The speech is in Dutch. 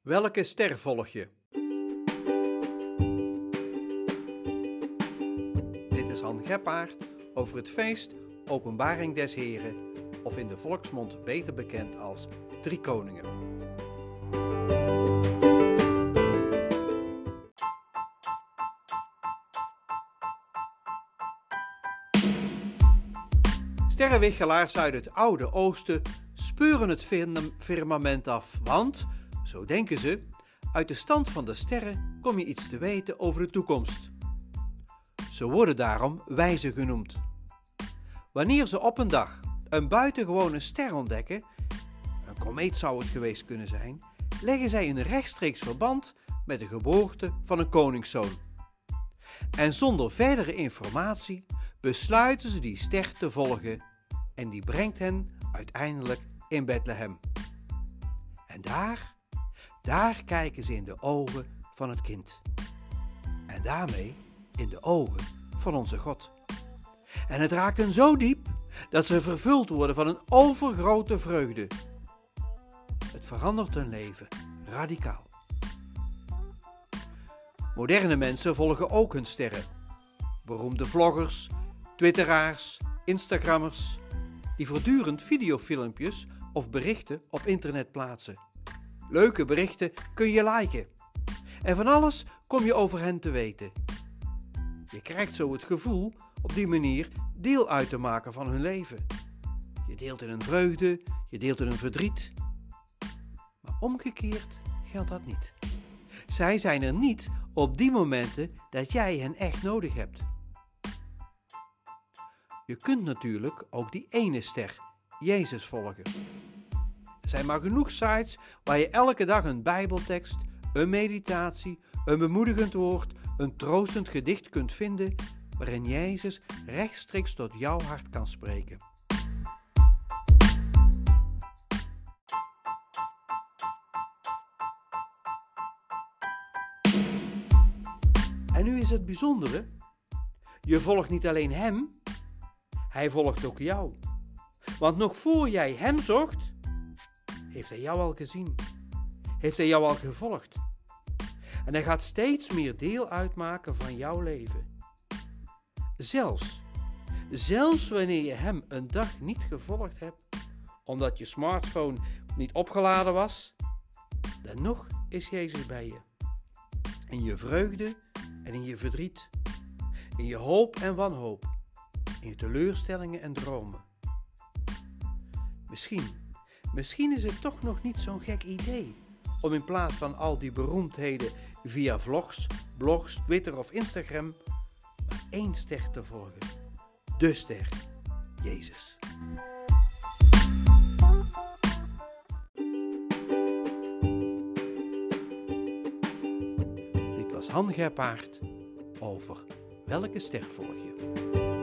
Welke ster volg je? Dit is Han Geppaard over het feest Openbaring des Heren, of in de volksmond beter bekend als Drie Koningen. Sterrenwichelaars uit het Oude Oosten speuren het firmament af, want, zo denken ze, uit de stand van de sterren kom je iets te weten over de toekomst. Ze worden daarom wijzen genoemd. Wanneer ze op een dag een buitengewone ster ontdekken, een komeet zou het geweest kunnen zijn, leggen zij een rechtstreeks verband met de geboorte van een koningszoon. En zonder verdere informatie besluiten ze die ster te volgen en die brengt hen uiteindelijk in Bethlehem. En daar, daar kijken ze in de ogen van het kind. En daarmee in de ogen van onze God. En het raakt hen zo diep dat ze vervuld worden van een overgrote vreugde. Het verandert hun leven radicaal. Moderne mensen volgen ook hun sterren. Beroemde vloggers, twitteraars, instagrammers, die voortdurend videofilmpjes of berichten op internet plaatsen. Leuke berichten kun je liken. En van alles kom je over hen te weten. Je krijgt zo het gevoel op die manier deel uit te maken van hun leven. Je deelt in hun vreugde, je deelt in hun verdriet. Maar omgekeerd geldt dat niet. Zij zijn er niet op die momenten dat jij hen echt nodig hebt. Je kunt natuurlijk ook die ene ster, Jezus, volgen. Zijn maar genoeg sites waar je elke dag een Bijbeltekst, een meditatie, een bemoedigend woord, een troostend gedicht kunt vinden waarin Jezus rechtstreeks tot jouw hart kan spreken. En nu is het bijzondere: je volgt niet alleen Hem, Hij volgt ook jou. Want nog voor jij Hem zocht, heeft Hij jou al gezien, heeft Hij jou al gevolgd. En Hij gaat steeds meer deel uitmaken van jouw leven. Zelfs, zelfs wanneer je hem een dag niet gevolgd hebt, omdat je smartphone niet opgeladen was, dan nog is Jezus bij je. In je vreugde en in je verdriet, in je hoop en wanhoop, in je teleurstellingen en dromen. Misschien, misschien is het toch nog niet zo'n gek idee om in plaats van al die beroemdheden via vlogs, blogs, Twitter of Instagram één ster te volgen. De ster, Jezus. Dit was Han Gerpaard over welke ster volg je.